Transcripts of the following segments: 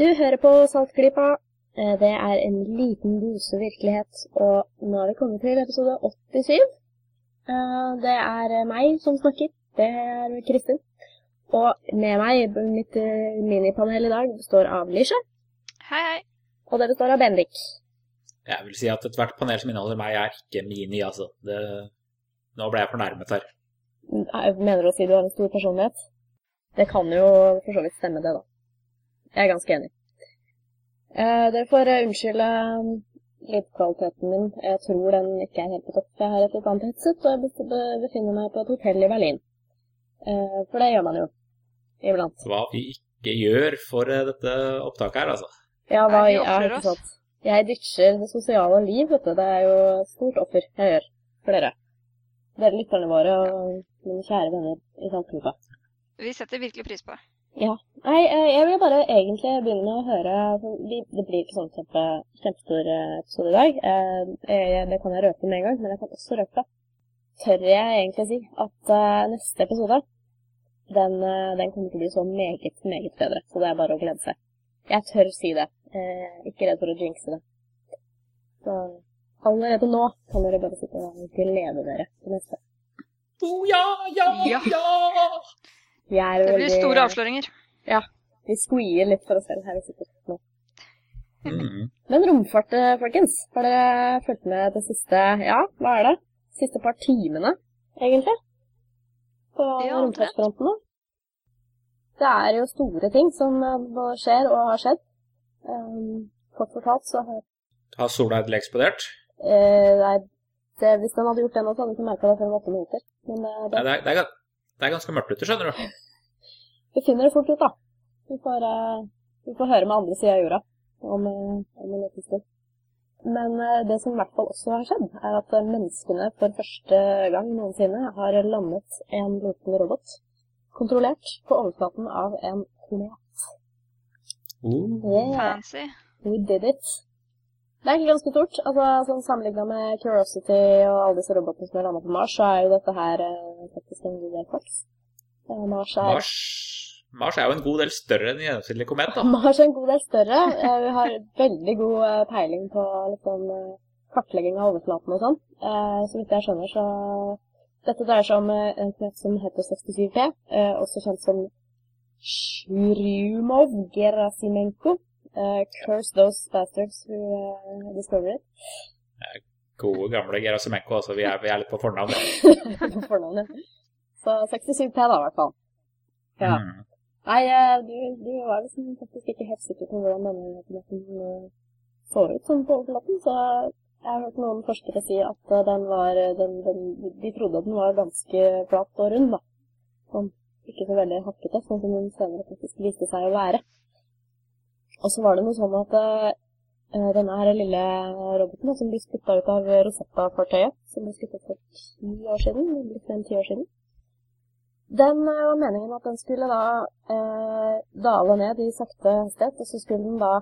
Du hører på Saltklypa. Eh, Det er en liten dose virkelighet, og nå har vi kommet til episode 87. Eh, Det er meg som snakker. Det er Kristin. Og med meg, mitt eh, minipanel i dag, består av Lisha, Hei, hei. og det består av Bendik. Jeg vil si at ethvert panel som inneholder meg, er ikke mini, altså. Det... Nå ble jeg fornærmet her. Jeg Mener du å si du har en stor personlighet? Det kan jo for så vidt stemme, det, da. Jeg er ganske enig. Eh, dere får eh, unnskylde eh, lydkvaliteten min. Jeg tror den ikke er helt på topp. Jeg har et litt annet headset, og jeg be- be- befinner meg på et hotell i Berlin. Eh, for det gjør man jo. Iblant. Hva vi ikke gjør for eh, dette opptaket her, altså. Ja, hva, ja, ofrer ikke sant. Jeg ditcher det sosiale liv, vet du. Det er jo stort offer jeg gjør for dere. Dere lytterne våre og mine kjære venner i samfunnet. Vi setter virkelig pris på det. Ja. Nei, eh, jeg vil bare egentlig begynne med å høre Det blir ikke sånn kjempe, kjempestor eh, episode i dag. Eh, Det kan jeg røpe med en gang, men jeg kan også røpe Tør jeg egentlig si at neste episode den, den kommer til å bli så meget, meget bedre. Så det er bare å glede seg. Jeg tør si det. Eh, Ikke redd for å jinxe det. Så allerede nå kan dere bare sitte og glede dere til neste. Oh, ja, ja, Ja. ja! Er Det blir veldig- store avsløringer. Ja. Vi squeer litt for oss selv her vi sitter nå. Mm. Men romfart, eh, folkens. Har dere fulgt med det siste Ja, hva er det? Siste par timene, egentlig? På Ja, romfartsfronten nå? Det er jo store ting som eh, både skjer og har skjedd. Um, kort fortalt så har Har sola endelig eksplodert? eh, nei, det, Hvis den hadde gjort det nå, så hadde vi ikke merka det før om åtte minutter. Men det Nei, det, det, er, det, er, det er ganske mørkt ute, skjønner du. Vi finner det fort ut, da. Vi får, eh, vi får høre med andre sida av jorda om, eh, om en liten stund. Men eh, det som i hvert fall også har skjedd, er at menneskene for første gang noensinne har landet en liten robot kontrollert på overflaten av en komet. Oh. Yeah, Fancy. we did it. Det er egentlig ganske stort. Altså, sånn Sammenligna med Curiosity og alle disse robotene som har landa på Mars, så er jo dette her eh, faktisk en god del flaks. Mars er Mars, Mars er jo en god del større enn en gjennomsnittlig komet, da. Mars er en god del større. Eh, Vi har veldig god eh, peiling på liksom, eh, kartlegging av overflaten og sånn. Så vidt jeg skjønner, så Dette dreier seg om en komet som heter 67P, eh, også kjent som Shrumov-Gerasimenko. Eh, Curse those bastards who discover it. Gode, gamle Gerasimenko, altså. Vi er, vi er litt på fornavn. på fornavnet. Så 67P da, i hvert fall. Ja. Mm. Nei, eh, du, du var liksom faktisk ikke helt sikker på hvordan denne kometen eh, så ut sånn på overflaten, så jeg har hørt noen forskere si at eh, den var, den, den, de trodde at den var ganske flat og rund, da. Sånn, ikke så veldig hakkete, sånn som den senere faktisk viste seg å være. Og så var det noe sånn at eh, denne her lille roboten da, som ble spytta ut av Rosetta-fartøyet, som ble skutt for ti år siden, litt mer enn ti år siden, den eh, var meningen at den skulle da eh, dale ned i sakte hastighet, og så skulle den da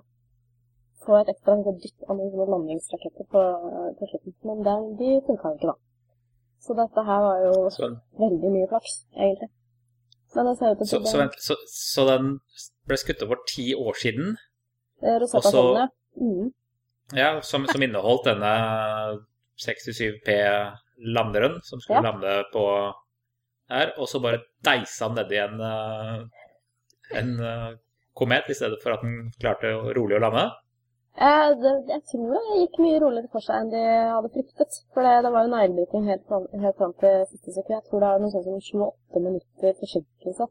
få et ekstra dytt av noen landingsraketter på, på slutten. Men den, de funka ikke, da. Så dette her var jo Så, veldig mye flaks, egentlig. Men det ser ut til så, så, vent, så, så den ble skutt over ti år siden, det er Rosetta-fondet. Mm. ja, som, som inneholdt denne 67P-landeren som skulle Ja. lande på her, og så bare deisa han nedi en, eh, en eh, komet i stedet for at den klarte rolig å lande. Eh, det, jeg tror det gikk mye roligere for seg enn de hadde fryktet. For det, det var jo neglebiting helt, helt fram til siste sekund. Jeg tror det er noe sånt som 28 minutter forsinkelse.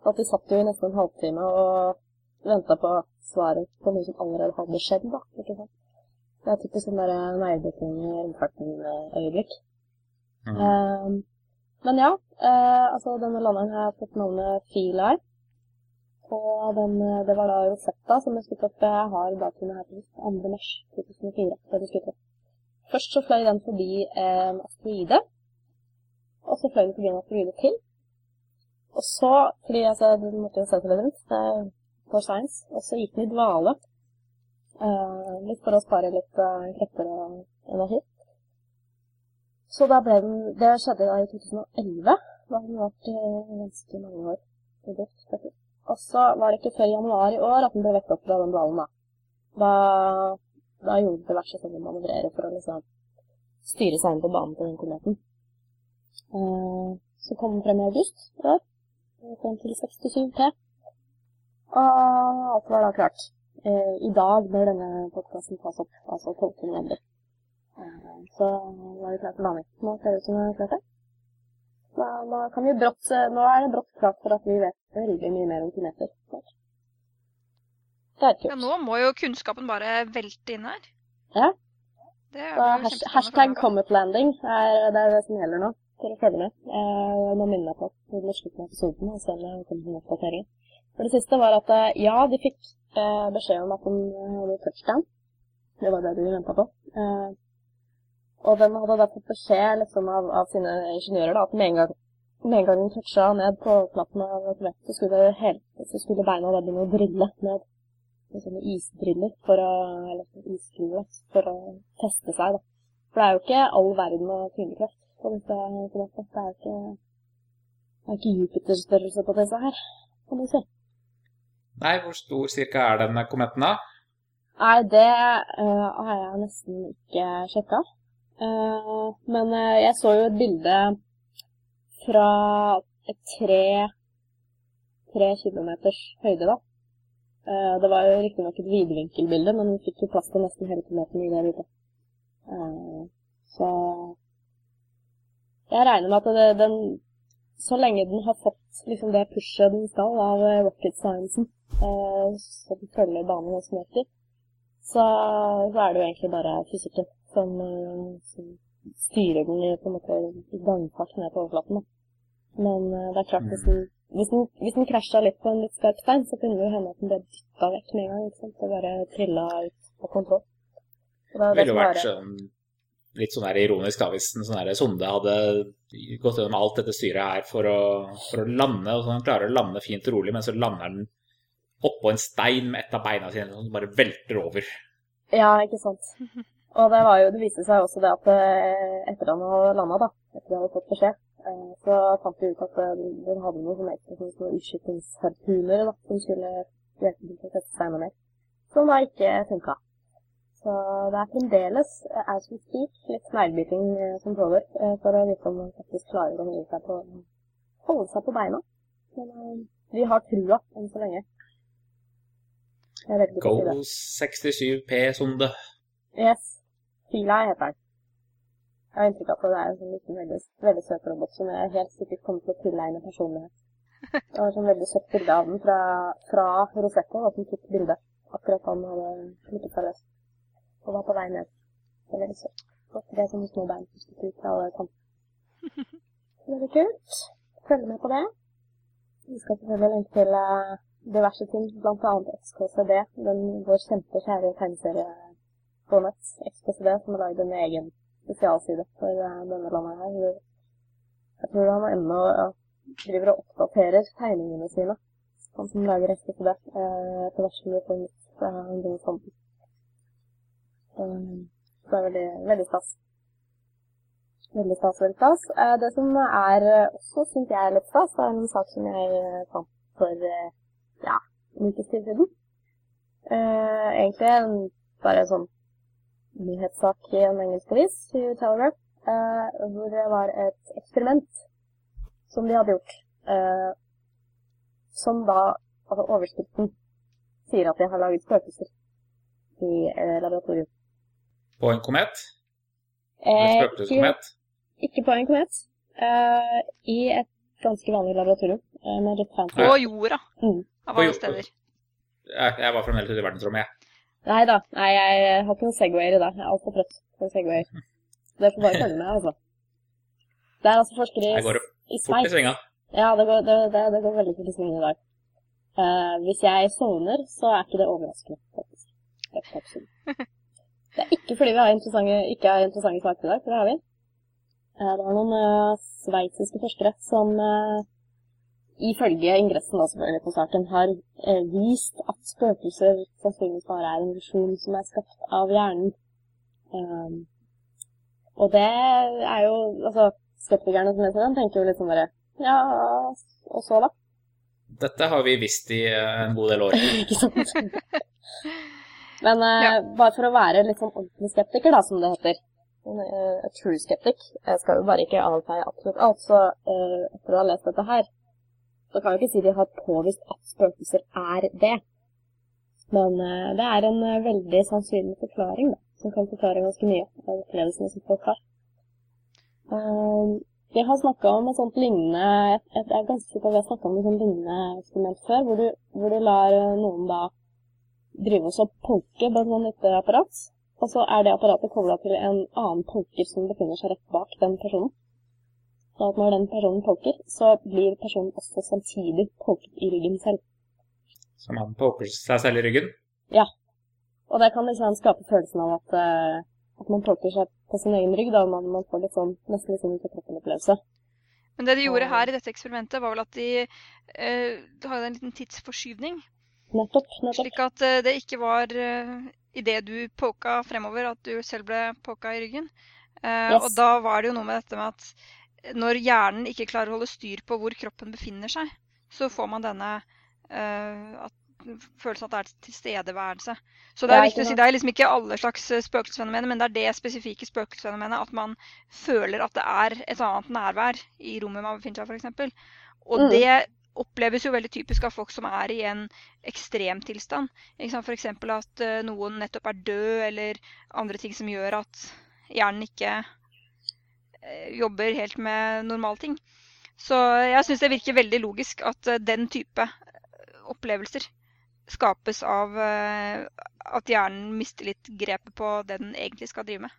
Så at de satt jo i nesten en halvtime og venta på svaret på noe som allerede hadde skjedd, da. Ikke sant? Det er typisk sånn der neglebiting i romfarten-øyeblikk. Mm. Eh, men ja, eh, altså denne landeren har fått navnet Feline. Og den, eh, det var da Rosetta som ble skutt opp. Jeg har datoen her til 2. mars 2004. Da ble skutt opp. Først så fløy den forbi en asteroide. Og så fløy den forbi en asteroide til. Og så, fordi altså, den måtte jo se seg rundt, for science, og så gikk den i dvale. Eh, litt for å spare litt eh, krefter og energi. Så da ble den Det skjedde da i 2011. Da hadde den vært eh, ganske mange år i drift. Og så var det ikke før januar i år at den ble vekket opp fra den dvalen, da. Da, da gjorde den diverse sånne manøvrere for å liksom styre seg inn på banen til den kometen. Eh, så kom den frem i august i år, frem til 67 P. Og alt var da klart. Eh, I dag, når denne podkasten tas opp, altså 12. så var det klart for landing. Nå ser det ut som det er klart det. nå, da kan vi brått, nå er det brått klart for at vi vet veldig mye mer om kineser. Er. Ja, nå må jo kunnskapen bare velte inn her. Ja. Kjempespennende hashtag comet landing er, det er det som gjelder nå, for å følge med. Eh, nå minner jeg på at vi slutten av episoden, og se om det kommer noen oppdateringer. For det siste var at eh, ja, de fikk eh, beskjed om at de hadde touchdown. Det var det de ventet på. Eh, og den hadde da fått beskjed liksom, av, av sine ingeniører da, at med en gang, med en gang den toucha ned på knappen av et vett, så skulle, det hele, så skulle beina da begynne å drille ned med sånne isdriller for å, eller isskruer, for å teste seg, da. For det er jo ikke all verden av tyngdekraft på dette, på. Det er jo ikke, det er ikke Jupiter-størrelse på disse her, kan du si. Nei, hvor stor cirka er denne kometen da? Nei, det uh, har jeg nesten ikke sjekka. Eh, men eh, jeg så jo et bilde fra et tre, tre kilometers høyde, da. Eh, det var jo riktignok et vidvinkelbilde, men vi fikk jo plass til nesten hele kilometeren i det bildet. Så jeg regner med at det, den Så lenge den har fått liksom det pushet den skal av rocket sciencen, så den følger banen ganske nøyaktig, så, så er det jo egentlig bare fysikken som, eh, som styrer den i, på en måte, i gangfart ned på overflaten. Da. Men eh, det er klart, hvis den, hvis den, hvis den krasja litt på en litt skarp stein, så kunne det jo hende at den ble dytta vekk med en gang. ikke sant? Det bare trilla ut av kontroll. Og det ville jo vært sånn, litt sånn der ironisk da, hvis en sånn her sonde hadde gått gjennom alt dette styret her for å, for å lande, og sånn den klarer å lande fint og rolig, men så lander den oppå en stein med et av beina sine som bare velter over. Ja, ikke sant. Og det, var jo, det viste seg også det at eh, etter han hadde landa, da, etter de hadde fått beskjed, eh, så fant vi ut at eh, den hadde noen sånne ekstra små utskytingsharpuner som skulle hjelpe til å sette seg enda mer. Som da ikke funka. Så det er fremdeles, as we speak, litt sneglebiting som pågår for å vite om man faktisk klarer å holde seg på, holde seg på beina. Men vi har trua enn så lenge. Go godt i det. 67P-sonde. Yes. Fila heter den. Jeg har inntrykk av at det er en sånn liten, veldig, veldig søt robot som jeg helt sikkert kommer til å tilegne personlighet. Var et sånn veldig søtt bilde av den fra, fra Rosetto, da, som tok bildet. Akkurat da han hadde flyttet seg løs. Og var på vei ned. Det er veldig søtt. Det er sånne små bein som stikker ut fra alle kanter. Veldig kult. Følg med på det. Vi skal selvfølgelig lenke til eh, diverse ting, annet XKCD, den vår kjente, kjære tegneserie på nett, XKCD, som har lagd en egen spesialside for eh, denne landet her. Jeg tror han ennå driver og oppdaterer tegningene sine. Han som lager XKCD, eh, etter hvert som vi får nytt fra denne fronten. Så det er veldig, veldig stas. Veldig stas, veldig stas. Eh, det som er eh, også, synes jeg er litt stas, er en sak som jeg eh, fant for eh, ja, en ukes tid siden. Eh, egentlig bare sånn nyhetssak i en engelsk avis, i Telegraph, eh, hvor det var et eksperiment som de hadde gjort. Eh, som da, altså overskriften, sier at de har laget spøkelser i eh, laboratorium. På en komet? Eh, ikke, spøkelseskomet? ikke på en komet. Eh, I et ganske vanlig laboratorium. Eh, med litt fancy. På jorda, Mm. av alle steder. Jeg, jeg var fremdeles ute i verdensrommet, jeg. Nei da, nei, jeg har ikke noen Segwayer i dag. Jeg er altfor trøtt for Segwayer. Det får bare følge med, altså. Det er altså forskere i, går i fort i svinga. Ja, det går, det, det, det går veldig fort i svingen i dag. Uh, hvis jeg sovner, så er ikke det overraskende, faktisk. Det. Det er ikke fordi vi har interessante, ikke har interessante saker i dag, for det har vi. Uh, det var noen uh, sveitsiske forskere som uh, ifølge ingressen da selvfølgelig på saken, har eh, vist at spøkelser sannsynligvis bare er en visjon som er skapt av hjernen. Um, og det er jo, altså, skeptikerne som leser den tenker jo litt sånn bare, ja, og så da? Dette har vi visst i eh, en god del år. Ikke sant? Men Ja. bare for å være litt sånn ordentlig skeptiker, da, som det heter. En, uh, true skeptic. Jeg skal jo bare ikke avfeie absolutt alt, så eh, etter å ha lest dette her, så kan jeg ikke si de har påvist at spøkelser er det. Men eh, det er en eh, veldig sannsynlig forklaring, da, som kan forklare ganske mye av opplevelsene som folk har. Eh, vi har snakka om et sånt lignende Jeg er ganske sikker på at vi har snakka om et sånt lignende eksperiment før, hvor du, hvor du lar noen da drive oss og poke på et sånt lite apparat. Og så er det apparatet kobla til en annen punker som befinner seg rett bak den personen. Så at når den personen poker, så blir personen også samtidig poket i ryggen selv. Så man poker seg selv i ryggen. Ja. Og det kan liksom skape følelsen av at, uh, at man poker seg på sin egen rygg, da, og man, man får litt sånn, nesten litt sånn kroppen-opplevelse. Men det de gjorde her i dette eksperimentet, var vel at de uh, hadde en liten tidsforskyvning. Nettopp, nettopp. Slik at uh, det ikke var uh, idet du poka fremover, at du selv ble poka i ryggen. Uh, Yes. Og da var det jo noe med dette med at når hjernen ikke klarer å holde styr på hvor kroppen befinner seg, så får man denne uh, at, følelsen at det er tilstedeværelse. Så det er Ja, viktig å si det er liksom ikke alle slags eh, spøkelsesfenomener, men det er det spesifikke spøkelsesfenomenet at man føler at det er et annet nærvær i rommet man befinner seg, f.eks. Og Mm. det oppleves jo veldig typisk av folk som er i en ekstremtilstand. F.eks. at eh, noen nettopp er død, eller andre ting som gjør at hjernen ikke jobber helt med normale ting. Så jeg syns det virker veldig logisk at eh, den type eh, opplevelser skapes av eh, at hjernen mister litt grepet på det den egentlig skal drive med.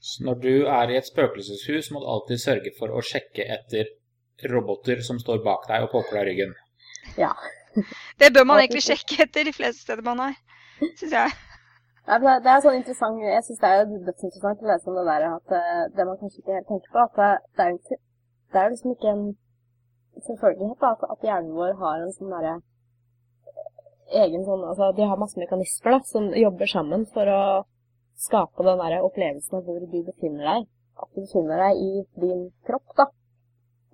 Så når du er i et spøkelseshus, må du alltid sørge for å sjekke etter roboter som står bak deg og poker deg ryggen. Ja. Det bør man egentlig sjekke etter de fleste steder man er, syns jeg. Det- det er sånn interessant, Jeg syns det er jo dødsinteressant å lese om det der at eh, det man kanskje ikke helt tenker på, at det, det er Det er liksom ikke en selvfølgelighet at, at hjernen vår har en sånn derre egen sånn Altså de har masse mekanismer da, som jobber sammen for å skape den der opplevelsen av hvor du befinner deg. At du befinner deg i din kropp, da.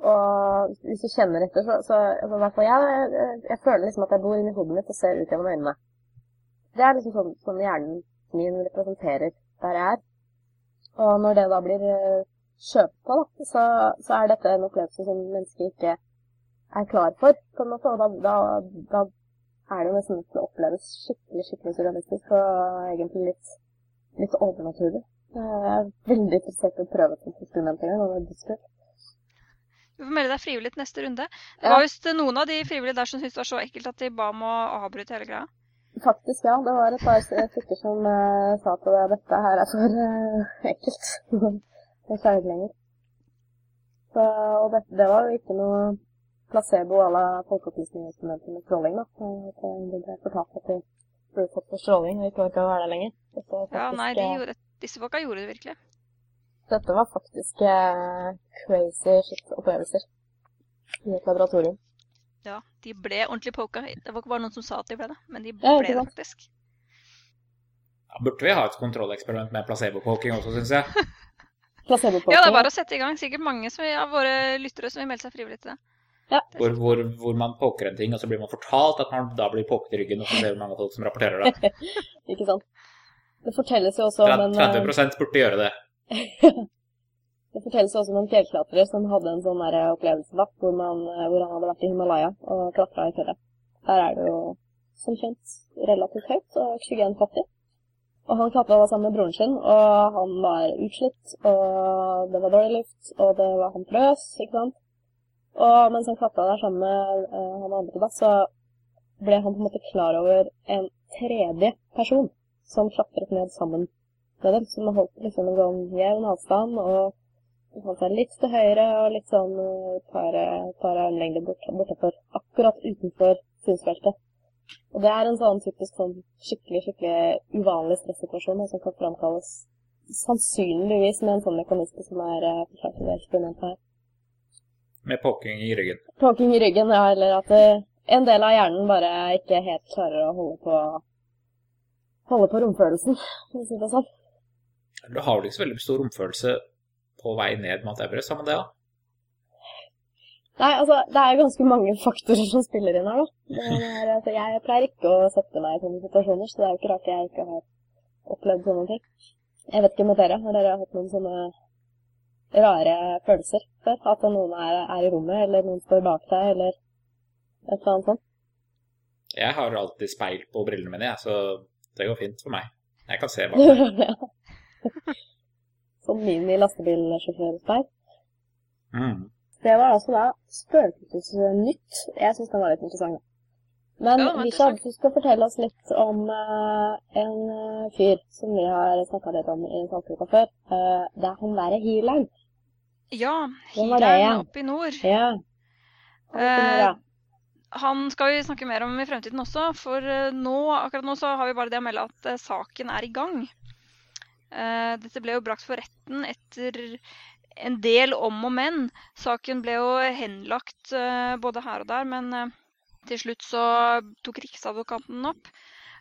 Og hvis du kjenner etter, så, så så i hvert fall jeg, jeg, jeg føler liksom at jeg bor inni hodet mitt og ser ut gjennom øynene. Det er liksom sånn, sånn hjernen min representerer der jeg er. Og når det da blir eh, kjøpt på, da, så, så er dette en opplevelse som mennesket ikke er klar for, på en måte. Og da, da, da er det jo nesten til å oppleves skikkelig, skikkelig surrealistisk og egentlig litt, litt overnaturlig. Jeg er veldig interessert i å prøve et eksperiment en gang, og det er dystert. Du får melde deg frivillig til neste runde. Det var visst noen av de frivillige der som syntes det var så ekkelt at de ba om å avbryte hele greia. Faktisk, ja. Det var et par stykker som uh, sa at dette her er for uh, ekkelt. Jeg klarer ikke lenger. Så, og det, det var jo ikke noe placebo à la folkeopplysningsinstrumenter med stråling, da. At, de Det ble fortalt at de ble fått for stråling og ikke orka å være der lenger. Var Ja, nei, de eh, gjorde, disse folka gjorde det virkelig. dette var faktisk uh, crazy shit-opplevelser i et laboratorium. Ja, de ble ordentlig poka. Det var ikke bare noen som sa at de ble det, men de ble det faktisk. Ja, burde vi ha et kontrolleksperiment med placebo-poking også, syns jeg. Ja, det er bare å sette i gang. Sikkert mange som, av våre lyttere som vil melde seg frivillig til det. Hvor, hvor, hvor man poker en ting, og så blir man fortalt at man da blir poket i ryggen, og så ser vi mange folk som rapporterer det. Ikke sant? Det fortelles jo også om en eh, 30 burde gjøre det. Det fortelles også om en fjellklatrer som hadde en sånn der opplevelse da, hvor, man, eh, hvor han hadde vært i Himalaya og klatra i fjellet. Der er det jo som kjent relativt høyt og oksygenfattig. Og han klatra da sammen med broren sin, og han var utslitt, og det var dårlig luft, og det var han frøs, ikke sant. Og mens han klatra der sammen med uh, han andre, da, så ble han på en måte klar over en tredje person som klatret ned sammen med dem, som holdt liksom en sånn jevn avstand, og holdt seg litt til høyre og litt sånn eh, par, eh, par armlengder bort, bortafor, akkurat utenfor synsfeltet. Og det er en sånn typisk sånn skikkelig, skikkelig uvanlig stressituasjon som kan framkalles sannsynligvis med en sånn mekanisme som er eh, forklart i det eksperimentet her. Med poking i ryggen. Poking i ryggen, ja, eller at det, en del av hjernen bare ikke helt klarer å holde på holde på romfølelsen, for å si det sånn. Du har vel ikke så veldig stor romfølelse på vei ned Mount Everest, har man det? da? Nei, altså, det er ganske mange faktorer som spiller inn her, da. Er, altså, jeg pleier ikke å sette meg i sånne situasjoner, så det er jo ikke rart jeg ikke har opplevd sånne ting. Jeg vet ikke med dere. Har dere hatt noen sånne rare følelser før? At noen er, er i rommet, eller noen står bak deg, eller et eller annet sånt? Jeg har alltid speil på brillene mine, jeg, så det går fint for meg. Jeg kan se bak meg. Sånn mini-lastebilsjåførspeil. Mm. Det var altså da Spøkelsesnytt. Jeg syns den var litt interessant. Men Ja, Lisha, interessant. du skal fortelle oss litt om uh, en eh, fyr som vi har snakka litt om i Saltluka før. Uh, det er han derre healeren. Ja, healeren oppe i nord. Ja. Uh, Han skal vi snakke mer om i fremtiden også, for nå, akkurat nå så har vi bare det å melde at saken er i gang. Eh, Dette ble jo brakt for retten etter en del om og men. Saken ble jo henlagt eh, både her og der, men eh, til slutt så tok Riksadvokaten den opp.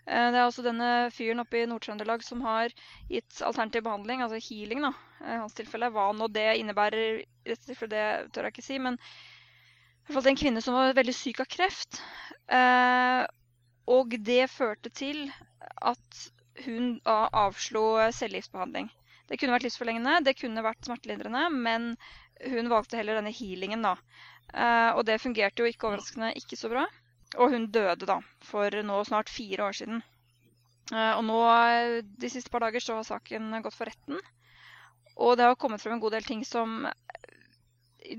Det er altså denne fyren oppe i Nord-Trøndelag som har gitt alternativ behandling, altså healing, da, i hans tilfelle. Hva nå det innebærer i dette tilfellet, det tør jeg ikke si. men i hvert fall en kvinne som var veldig syk av kreft. Og det førte til at hun avslo cellegiftbehandling. Det kunne vært livsforlengende, det kunne vært smertelindrende, men hun valgte heller denne healingen, da. Eh, og det fungerte jo ikke overraskende ikke så bra. Og hun døde da, for nå snart fire år siden. Eh, og nå, eh, de siste par dager, så har saken gått for retten. Og det har kommet frem en god del ting som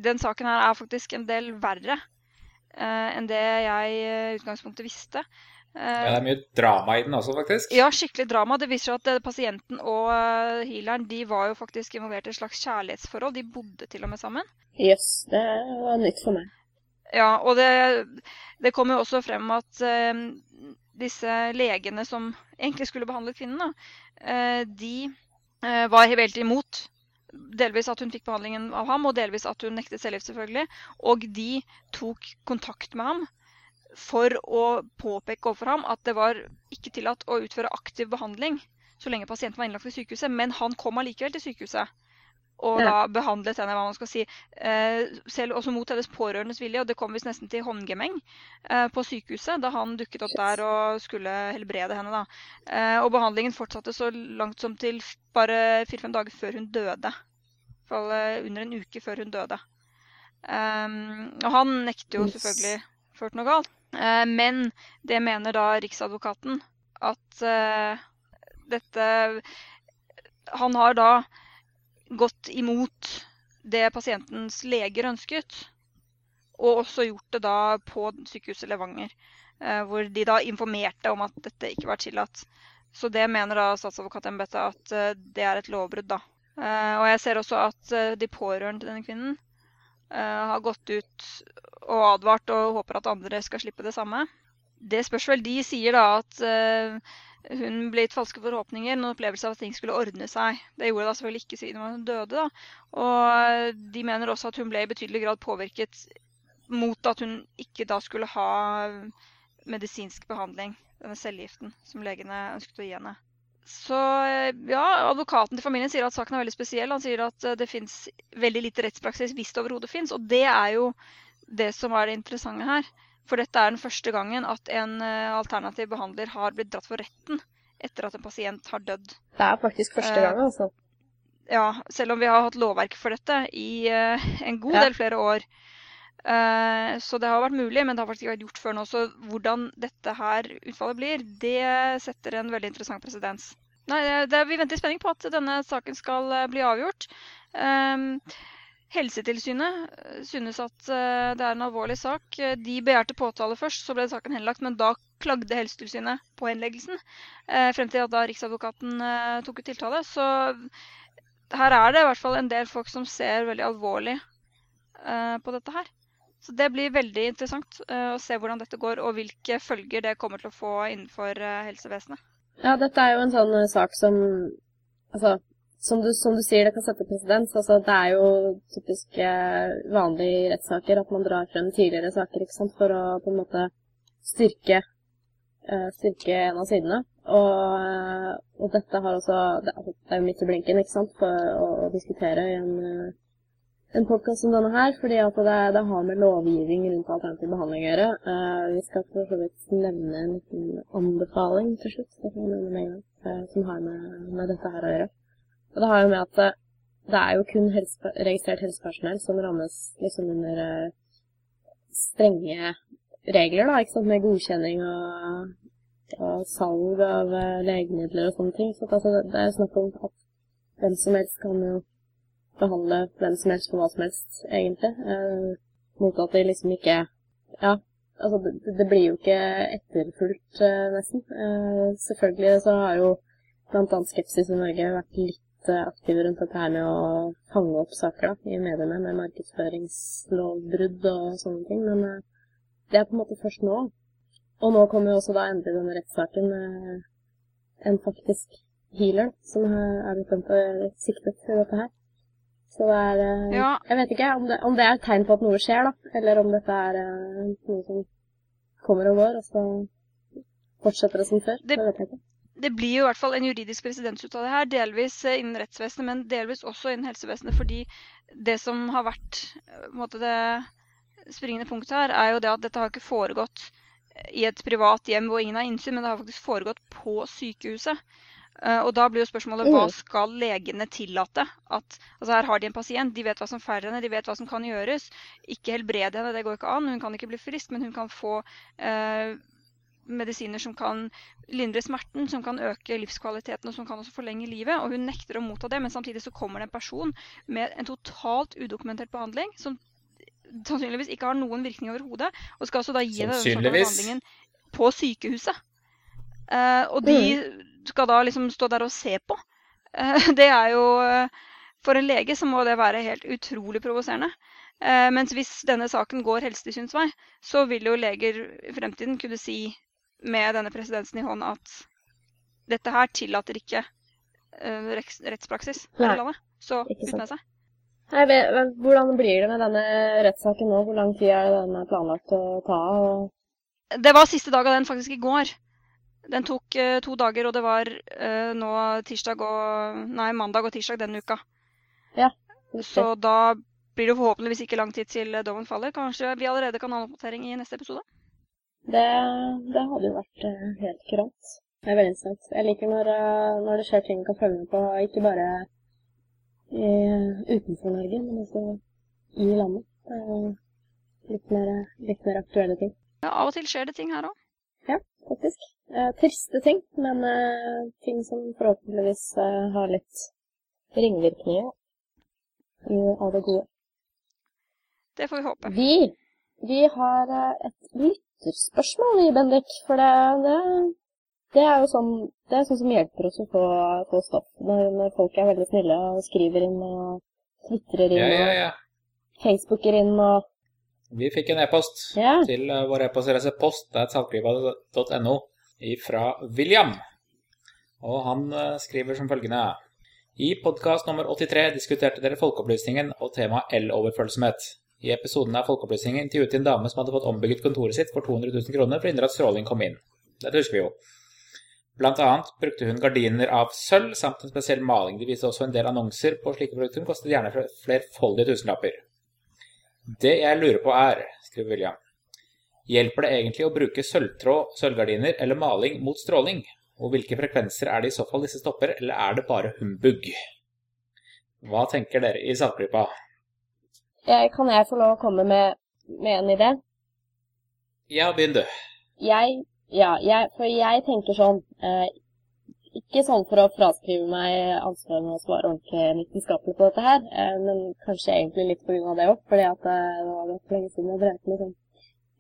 den saken her er faktisk en del verre enn det jeg i utgangspunktet visste. Ja, det er mye drama i den også, faktisk. ja, skikkelig drama. Det viser seg at eh, pasienten og eh, healeren de var jo faktisk involvert i et slags kjærlighetsforhold. De bodde til og med sammen. Jøss, det var nytt for meg. Ja, og det, det kom jo også frem at eh, disse legene som egentlig skulle behandle kvinnen, da, eh, de eh, var helt imot. Delvis at hun fikk behandlingen av ham, og delvis at hun nektet cellegift, selvfølgelig. Og de tok kontakt med ham for å påpeke overfor ham at det var ikke tillatt å utføre aktiv behandling så lenge pasienten var innlagt i sykehuset, men han kom allikevel til sykehuset. Og Ja. da behandlet henne, hva man skal si, eh, selv også mot hennes pårørendes vilje. Og det kom visst nesten til håndgemeng eh, på sykehuset da han dukket opp der og skulle helbrede henne. da. Eh, og behandlingen fortsatte så langt som til bare fire-fem dager før hun døde. I hvert fall eh, under en uke før hun døde. Um, og han nekter jo selvfølgelig ført noe galt. Eh, men det mener da Riksadvokaten at eh, dette Han har da gått imot det pasientens leger ønsket, og også gjort det da på sykehuset Levanger. eh, hvor de da informerte om at dette ikke var tillatt. Så det mener da statsadvokatembetet at det er et lovbrudd, da. Og jeg ser også at de pårørende til denne kvinnen har gått ut og advart og håper at andre skal slippe det samme. Det spørs vel. De sier da at uh, hun ble gitt falske forhåpninger, en opplevelse av at ting skulle ordne seg. Det gjorde det selvfølgelig ikke siden hun døde. da. Og de mener også at hun ble i betydelig grad påvirket mot at hun ikke da skulle ha medisinsk behandling, denne cellegiften som legene ønsket å gi henne. Så eh, ja, advokaten til familien sier at saken er veldig spesiell. Han sier at eh, det fins veldig lite rettspraksis hvis det overhodet fins. Og det er jo det som er det interessante her. For dette er den første gangen at en eh, alternativ behandler har blitt dratt for retten etter at en pasient har dødd. Det er faktisk første Eh, gang, altså. Ja, selv om vi har hatt lovverk for dette i eh, en god Ja. del flere år. Så det har vært mulig, men det har faktisk ikke vært gjort før nå. Så hvordan dette her utfallet blir, det setter en veldig interessant presedens. Nei, det, vi venter i spenning på at denne saken skal bli avgjort. Ehm, Helsetilsynet eh, synes at eh, det er en alvorlig sak. Eh, De begjærte påtale først, så ble saken henlagt, men da klagde Helsetilsynet på henleggelsen. Frem til at da Riksadvokaten tok ut tiltale. Så her er det i hvert fall en del folk som ser veldig alvorlig på dette her. Så det blir veldig interessant å se hvordan dette går, og hvilke følger det kommer til å få innenfor helsevesenet. Ja, dette er jo en sånn sak som Altså, som du, som du sier, det kan sette presedens. Altså, det er jo typisk eh, vanlig i rettssaker at man drar frem tidligere saker ikke sant, for å på en måte styrke, eh, styrke en av sidene. Og, eh, og dette har også Det er jo midt i blinken, ikke sant, for å, å diskutere i en en podkast som denne her, fordi at det, det, har med lovgivning rundt alternativ behandling å gjøre. Uh, vi skal for så vidt nevne en liten anbefaling til slutt, det kan jeg nevne med uh, som har med, med, dette her å gjøre. Og det har jo med at det er jo kun helse, registrert helsepersonell som rammes liksom under strenge regler, da, ikke sant, med godkjenning og, og salg av legemidler og sånne ting. Så altså, det er snakk om at hvem som helst kan jo behandle hvem som helst for hva som helst, egentlig. Eh, mot at de liksom ikke Ja, altså det, det blir jo ikke etterfulgt, eh, nesten. Eh, selvfølgelig så har jo bl.a. Skepsis i Norge vært litt eh, aktive rundt dette her med å fange opp saker da, i mediene med markedsføringslovbrudd og sånne ting, men eh, det er på en måte først nå. Og nå kommer jo også da endelig denne rettssaken med en faktisk healer som er blitt siktet i dette her. Så det er eh, ja. Jeg vet ikke om det, om det, er et tegn på at noe skjer, da. Eller om dette er noe som kommer og går, og så fortsetter det som før. Det, det vet jeg ikke. Det blir jo i hvert fall en juridisk presedens ut av det her, delvis eh, innen rettsvesenet, men delvis også innen helsevesenet. Fordi det som har vært måte, det springende punktet her, er jo det at dette har ikke foregått i et privat hjem hvor ingen har innsyn, men det har faktisk foregått på sykehuset. Eh, og da blir jo spørsmålet hva mm. skal legene tillate? At, altså her har de en pasient, de vet hva som feiler henne, de vet hva som kan gjøres. Ikke helbrede henne, det går ikke an. Hun kan ikke bli frisk, men hun kan få eh, medisiner som kan lindre smerten, som kan øke livskvaliteten og som kan også forlenge livet. Og hun nekter å motta det, men samtidig så kommer det en person med en totalt udokumentert behandling som sannsynligvis ikke har noen virkning overhodet, og skal altså da gi denne behandlingen på sykehuset. Uh, og de mm skal da liksom stå der og se på. Uh, det er jo eh, For en lege så må det være helt utrolig provoserende. Uh, mens hvis denne saken går Helsetilsynets vei, så vil jo leger i fremtiden kunne si med denne presidensen i hånd at dette her tillater ikke rettspraksis her i landet. Så ut med seg. Nei, hvordan blir det med denne rettssaken nå? Hvor lang tid er den planlagt å ta? Det var siste dag av den faktisk i går. Den tok uh, to dager, og det var uh, nå tirsdag og Nei, mandag og tirsdag denne uka. Ja, Så da blir det forhåpentligvis ikke lang tid til dommen faller. Kanskje vi allerede kan ha en oppdatering i neste episode? Det, det hadde jo vært uh, helt kurant. Det er veldig interessant. Jeg liker når, når, det skjer ting jeg kan følge med på, ikke bare i, utenfor Norge, men også i landet. Litt mer, litt mer aktuelle ting. Ja, Av og til skjer det ting her òg. Ja, faktisk. Eh, triste ting, men eh, ting som forhåpentligvis eh, har litt ringvirkninger av det gode. Det får vi håpe. Vi, vi har eh, et lytterspørsmål, i Bendik. For det, det, det, er jo sånn, det er sånn som hjelper oss å få, få stopp. Når, når, folk er veldig snille og skriver inn og tvitrer inn ja, ja, ja. og facebooker inn og Vi fikk en e-post ja. til uh, vår e-postadresse post.saltklypa.no fra William. Og han eh, skriver som følgende I podkast nummer 83 diskuterte dere folkeopplysningen og temaet el-overfølsomhet. I episoden av Folkeopplysningen intervjuet en dame som hadde fått ombygget kontoret sitt for 200 000 kroner for å hindre at stråling kom inn. Dette husker vi jo. Blant annet brukte hun gardiner av sølv samt en spesiell maling. De viste også en del annonser på slike produkter kostet gjerne flerfoldige tusenlapper. Det jeg lurer på er, skriver William, Hjelper det egentlig å bruke sølvtråd, sølvgardiner eller maling mot stråling? Og hvilke frekvenser er det i så fall disse stopper, eller er det bare humbug? Hva tenker dere i Saltklypa? Kan jeg få lov å komme med, med en idé? Ja, begynn du. Jeg, ja, jeg, for jeg tenker sånn eh, Ikke sånn for å fraskrive meg ansvaret med å svare ordentlig vitenskapelig på dette her, eh, men kanskje egentlig litt på grunn av det òg, fordi at eh, det var ganske lenge siden jeg drev med sånn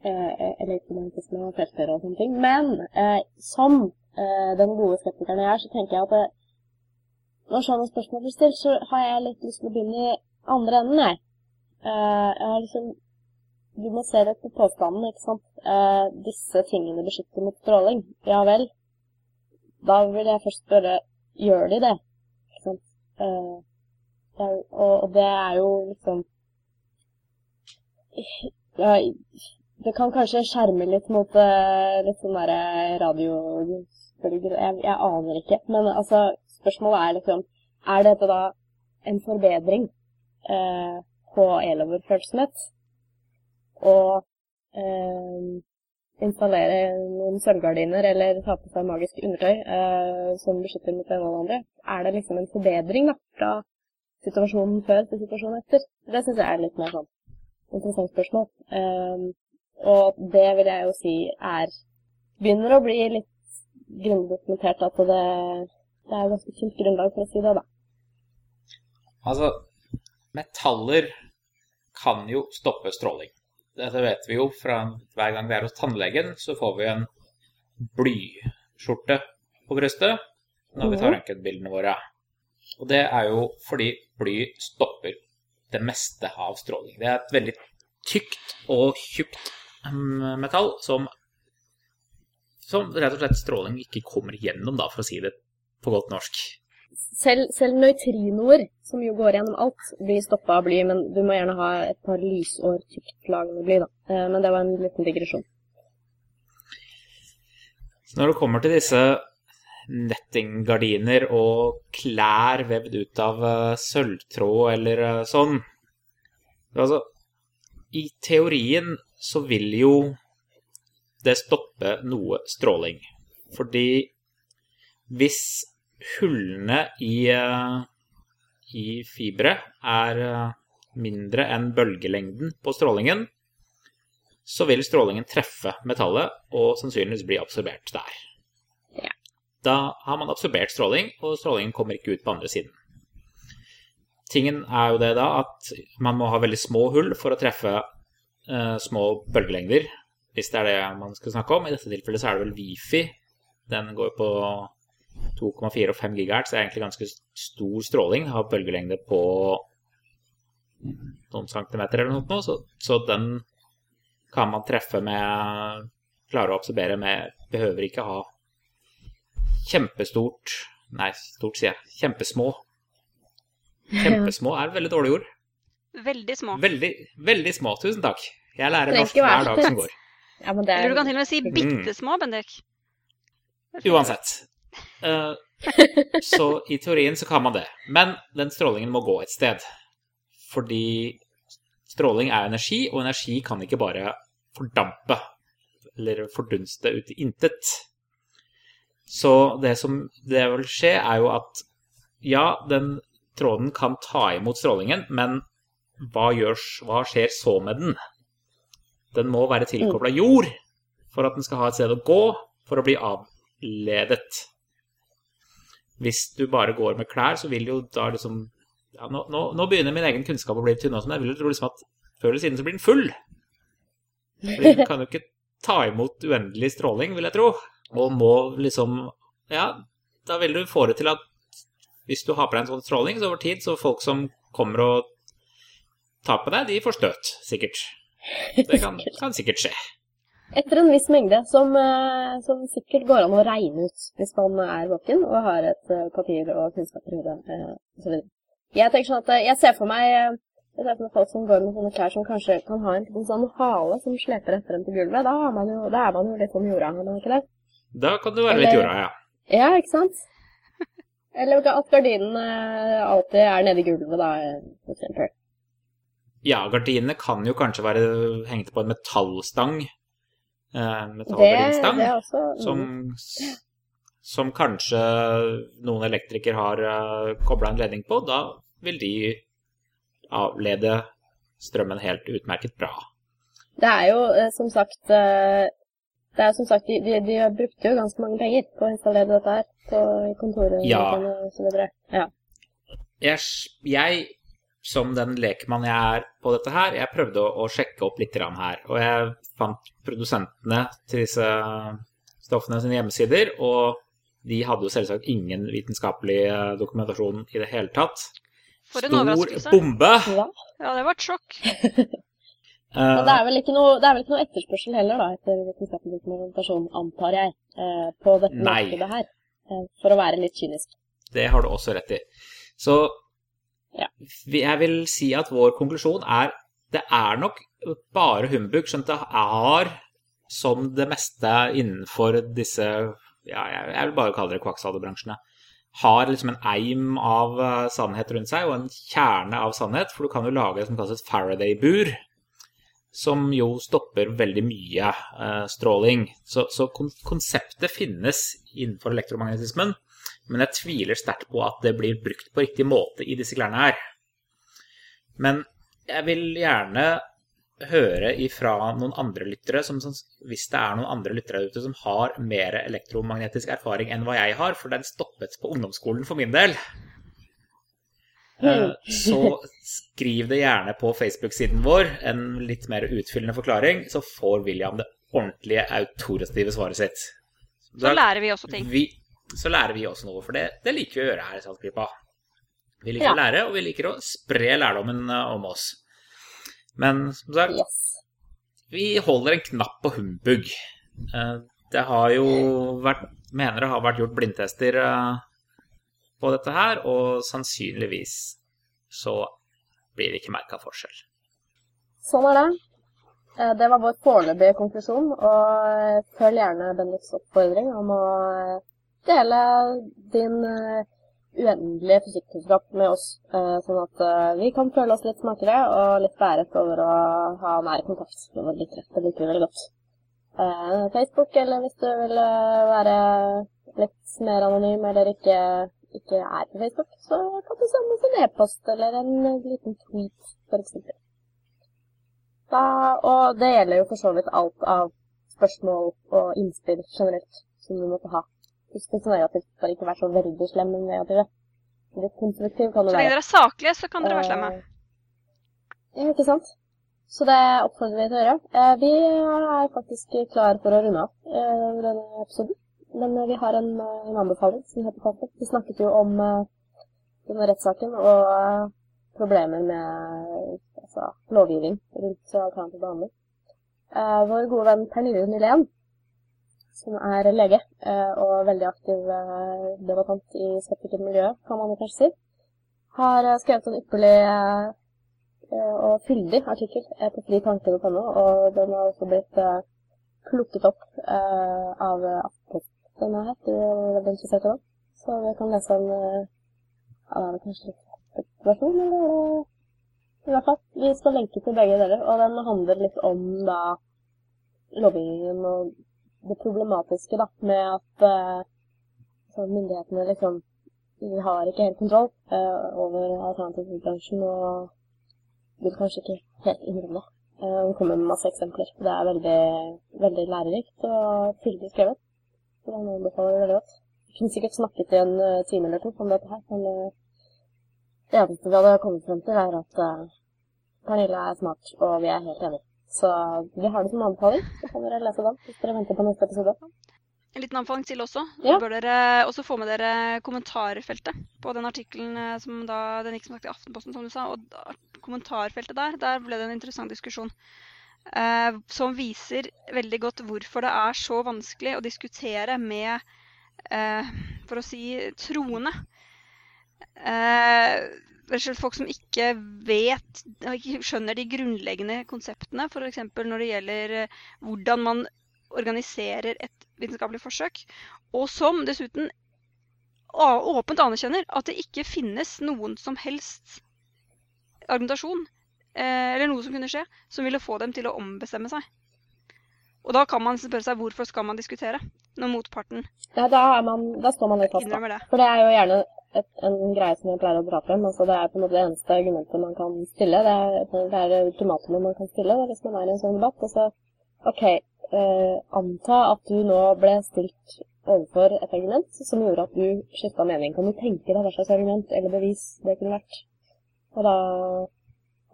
eh, elektromagnetisme og felter og sånne ting. Men eh, som eh, den gode skeptikeren jeg er, så tenker jeg at når sånne spørsmål blir stilt, så har jeg litt lyst til å begynne i andre enden, jeg. Eh, jeg har liksom Du må se litt på påstanden, ikke sant. Eh, disse tingene beskytter mot stråling. Ja vel. Da vil jeg først spørre gjør de det? Ikke sant. Eh, og, det er jo liksom ja, det kan kanskje skjerme litt mot litt sånn derre radiobølger jeg, jeg, aner ikke. Men altså, spørsmålet er liksom Er dette da en forbedring uh, på eloverfølsomhet og eh, installere noen sølvgardiner eller ta på seg magisk undertøy eh, som beskytter mot det ene og andre, er det liksom en forbedring da, fra situasjonen før til situasjonen etter? Det syns jeg er litt mer sånn interessant spørsmål. Eh, og det vil jeg jo si er Begynner å bli litt grundig dokumentert at det, det er ganske tynt grunnlag for å si det, da. Altså, metaller kan jo stoppe stråling. Dette vet vi jo fra hver gang vi er hos tannlegen, så får vi en blyskjorte på brystet når vi tar Mhm. røntgenbildene våre. Og det er jo fordi bly stopper det meste av stråling. Det er et veldig tykt og tjukt metall som, som rett og slett stråling ikke kommer gjennom, da, for å si det på godt norsk. Selv, selv nøytrinoer, som jo går gjennom alt, blir stoppa av bly, men du må gjerne ha et par lysår tykt lag med bly, da. Eh, Men det var en liten digresjon. Når det kommer til disse nettinggardiner og klær vevd ut av eh, sølvtråd eller eh, sånn Altså, i teorien så vil jo det stoppe noe stråling. Fordi hvis hullene i, eh, i fibre er eh, mindre enn bølgelengden på strålingen, så vil strålingen treffe metallet og sannsynligvis bli absorbert der. Ja. Da har man absorbert stråling, og strålingen kommer ikke ut på andre siden. Tingen er jo det da at man må ha veldig små hull for å treffe eh, små bølgelengder, hvis det er det man skal snakke om. I dette tilfellet så er det vel Wifi. Den går på 2,4 og 5 GHz. Er egentlig ganske stor stråling. Har bølgelengde på noen centimeter eller noe, så, så den kan man treffe med Klare å absorbere med Behøver ikke ha kjempestort Nei, stort sier jeg. Kjempesmå. Kjempesmå er veldig dårlig ord. Veldig små. Veldig, veldig små. Tusen takk. Jeg lærer norsk hver dag som går. Ja, men det er Eller du kan til og med si Mm. bitte små, Bendik. Uansett. Eh, så i teorien så kan man det. Men den strålingen må gå et sted. Fordi stråling er energi, og energi kan ikke bare fordampe eller fordunste ut i intet. Så det som det vil skje, er jo at ja, den tråden kan ta imot strålingen, men hva, gjørs, hva skjer så med den? Den må være tilkobla jord for at den skal ha et sted å gå for å bli avledet. Hvis du bare går med klær, så vil jo da liksom ja, nå, nå, nå begynner min egen kunnskap å bli tynn også, men jeg vil jo tro liksom at før eller siden så blir den full. For den kan jo ikke ta imot uendelig stråling, vil jeg tro. Og må liksom Ja, da vil du få det til at hvis du har på deg en sånn stråling, så over tid så folk som kommer og tar på deg, de får støt, sikkert. Det kan, kan sikkert skje. Etter en viss mengde, som, eh, som sikkert går an å regne ut hvis man er våken og har et eh, papir og kunnskaper i hodet. eh. Jeg tenker sånn at eh, jeg ser for meg jeg ser for meg folk som går med sånne klær som kanskje kan ha en en sånn hale som sleper etter dem til gulvet. Da, jo, da er man jo litt sånn jorda, er man ikke det? Da kan du være litt jorda, ja. Ja, ikke sant? Eller at gardinene alltid er nede i gulvet, da, for eksempel. Ja, gardinene kan jo kanskje være hengt på en metallstang. Eh, også mm. Som, som kanskje noen elektriker har uh, kobla en ledning på. Da vil de avlede strømmen helt utmerket bra. Det er jo eh, som sagt eh, Det er som sagt, de, de, de brukte jo ganske mange penger på å installere dette her på kontoret Ja. og så videre. Ja. Jeg, jeg, som den lekmann jeg er på dette her, jeg prøvde å, å sjekke opp litt her. Og jeg fant produsentene til disse stoffene sine hjemmesider, og de hadde jo selvsagt ingen vitenskapelig eh, dokumentasjon i det hele tatt. For en Stor overraskelse. bombe! Ja. Ja, det var et sjokk. Men Eh, det er vel ikke noe, det er vel ikke noe etterspørsel heller, da, etter vitenskapelig dokumentasjon, antar jeg, eh, på dette markedet her. For å være litt kynisk. Det har du også rett i. Så Ja. jeg vil si at vår konklusjon er det er nok bare humbug, skjønt det er som det meste innenfor disse ja, jeg vil bare kalle det kvakksalverbransjene, har liksom en eim av eh, sannhet rundt seg, og en kjerne av sannhet. For du kan jo lage det som kalles et Faraday-bur, som jo stopper veldig mye eh, stråling. Så, så kon konseptet finnes innenfor elektromagnetismen, men jeg tviler sterkt på at det blir brukt på riktig måte i disse klærne her. Men jeg vil gjerne høre ifra noen andre lyttere, som, som, hvis det er noen andre lyttere ute som har mer elektromagnetisk erfaring enn hva jeg har, for den stoppet på ungdomsskolen for min del. Eh, så skriv det gjerne på Facebook-siden vår, en litt mer utfyllende forklaring, så får William det ordentlige autoritative svaret sitt. Så lærer vi også ting. Vi, så lærer vi også noe, for det, det liker vi å gjøre her i Saltklypa. Vi liker ja. å lære, og vi liker å spre lærdommen eh, om oss. Men som sagt, yes. vi holder en knapp på humbug. Eh, det har jo vært Mener det har vært gjort blindtester eh, på dette her, og sannsynligvis så blir det ikke merka forskjell. Sånn er det. Det var vår foreløpige konklusjon, og følg gjerne Bendiks oppfordring om å dele din uendelige fysikkunnskap med oss, eh, sånn at eh, vi kan føle oss litt smartere og litt bæret over å ha nær kontakt med våre lyttere. Det liker vi veldig godt. Eh, Facebook, eller hvis du vil være litt mer anonym eller ikke, ikke er på Facebook, så kan du sende oss en e-post eller en liten tweet, f.eks. Og det gjelder jo for så vidt alt av spørsmål og innspill generelt som du måtte ha ikke så negativt, bare ikke være så veldig slem, men negative. Litt konstruktiv kan du være. Så lenge dere er saklige, så kan dere være slemme. Eh, ja, ikke sant? Så det oppfordrer vi til å gjøre. Eh, vi er faktisk klar for å runde av eh, denne episoden. Men vi har en, en anbefaling som heter Kaffe. Vi snakket jo om denne rettssaken og problemer med altså, lovgivning rundt alternativ behandling. Vår gode venn Pernille Nylén som er lege eh, og veldig aktiv eh, debattant i skeptikermiljøet, kan man kanskje si, har eh, skrevet en ypperlig og fyldig artikkel på fritanke.no, og den har også blitt plukket opp av Aftenposten du er veldig interessert i den. Så vi kan lese en ja, det kanskje litt versjon, eller er i hvert fall. Vi skal lenke til begge deler, og den handler litt om da lovgivningen og det problematiske da, med at uh, myndighetene liksom har ikke helt kontroll uh, over alternativbransjen og vil kanskje ikke helt innrømme det. Uh, hun kommer med masse eksempler. Det er veldig, veldig lærerikt og fyldig skrevet. Så den anbefaler veldig godt. Jeg kunne sikkert snakket i en time eller to om dette her, men det eneste vi hadde kommet frem til, er at Pernille er smart, og vi er helt enige. Så vi har det som anbefaling. Så kan dere lese den hvis dere venter på neste episode. En liten anbefaling til også. Ja. bør dere også få med dere kommentarfeltet på den artikkelen eh, som da den gikk som sagt i Aftenposten, som du sa. Og kommentarfeltet der, der ble det en interessant diskusjon. Eh, som viser veldig godt hvorfor det er så vanskelig å diskutere med, eh, for å si, troende. Eh, folk som ikke vet, ikke skjønner de grunnleggende konseptene, f.eks. når det gjelder eh, hvordan man organiserer et vitenskapelig forsøk, og som dessuten åpent anerkjenner at det ikke finnes noen som helst argumentasjon, eh, eller noe som kunne skje, som ville få dem til å ombestemme seg. Og da kan man spørre seg hvorfor skal man diskutere når motparten Ja, da, man, da står man litt fast. Da. For det er jo gjerne et, en greie som jeg pleier å dra frem. Altså, det er på en måte det eneste argumentet man kan stille. Det er, det er ultimatumet man kan stille da, hvis man er i en sånn debatt. Altså, OK, eh, anta at du nå ble stilt overfor et argument som gjorde at du skifta mening. Kan du tenke deg hva slags argument eller bevis det kunne vært? Og da,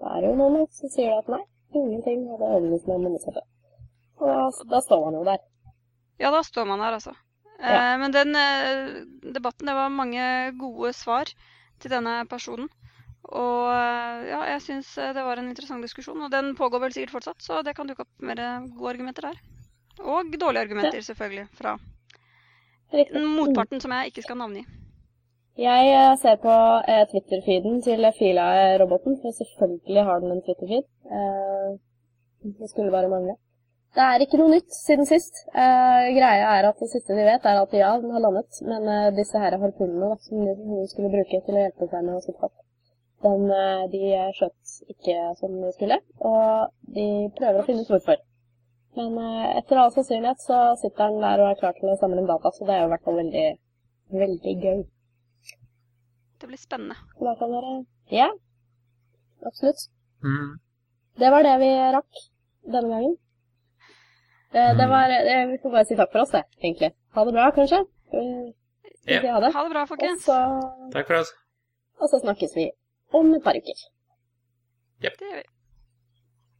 da er det jo noen som sier at nei, ingenting hadde overbevist meg om det motsatte. Og da, da står man jo der. Ja, da står man der, altså. Ja. Eh, men den eh, debatten, det var mange gode svar til denne personen. Og eh, ja, jeg syns det var en interessant diskusjon. Og den pågår vel sikkert fortsatt, så det kan dukke opp mer gode argumenter der. Og dårlige argumenter, selvfølgelig, fra motparten som jeg ikke skal navngi. Jeg ser på Twitter-feeden til Fila-roboten, for selvfølgelig har den en Twitter-feed. det skulle bare mangle. Det er ikke noe nytt siden sist. Eh, greia er at Det siste vi vet, er at ja, den har landet, men eh, disse her harpunene da, som hun skulle bruke til å hjelpe seg med å sitte fast, den, eh, de skjøt ikke som de skulle, og de prøver å finne ut hvorfor. Men eh, etter all sannsynlighet så sitter den der og er klar til å samle inn data, så det er jo i hvert fall veldig, veldig gøy. Det blir spennende. Da kan dere Ja, absolutt. Mm. Det var det vi rakk denne gangen. Det, det Mm. var, det, vi får bare si takk for oss, det, egentlig. Ha det bra, kanskje? Vi Ja. ha det? Ha det bra, folkens. Også, Takk for oss. og så snakkes vi om et par uker. Det gjør vi.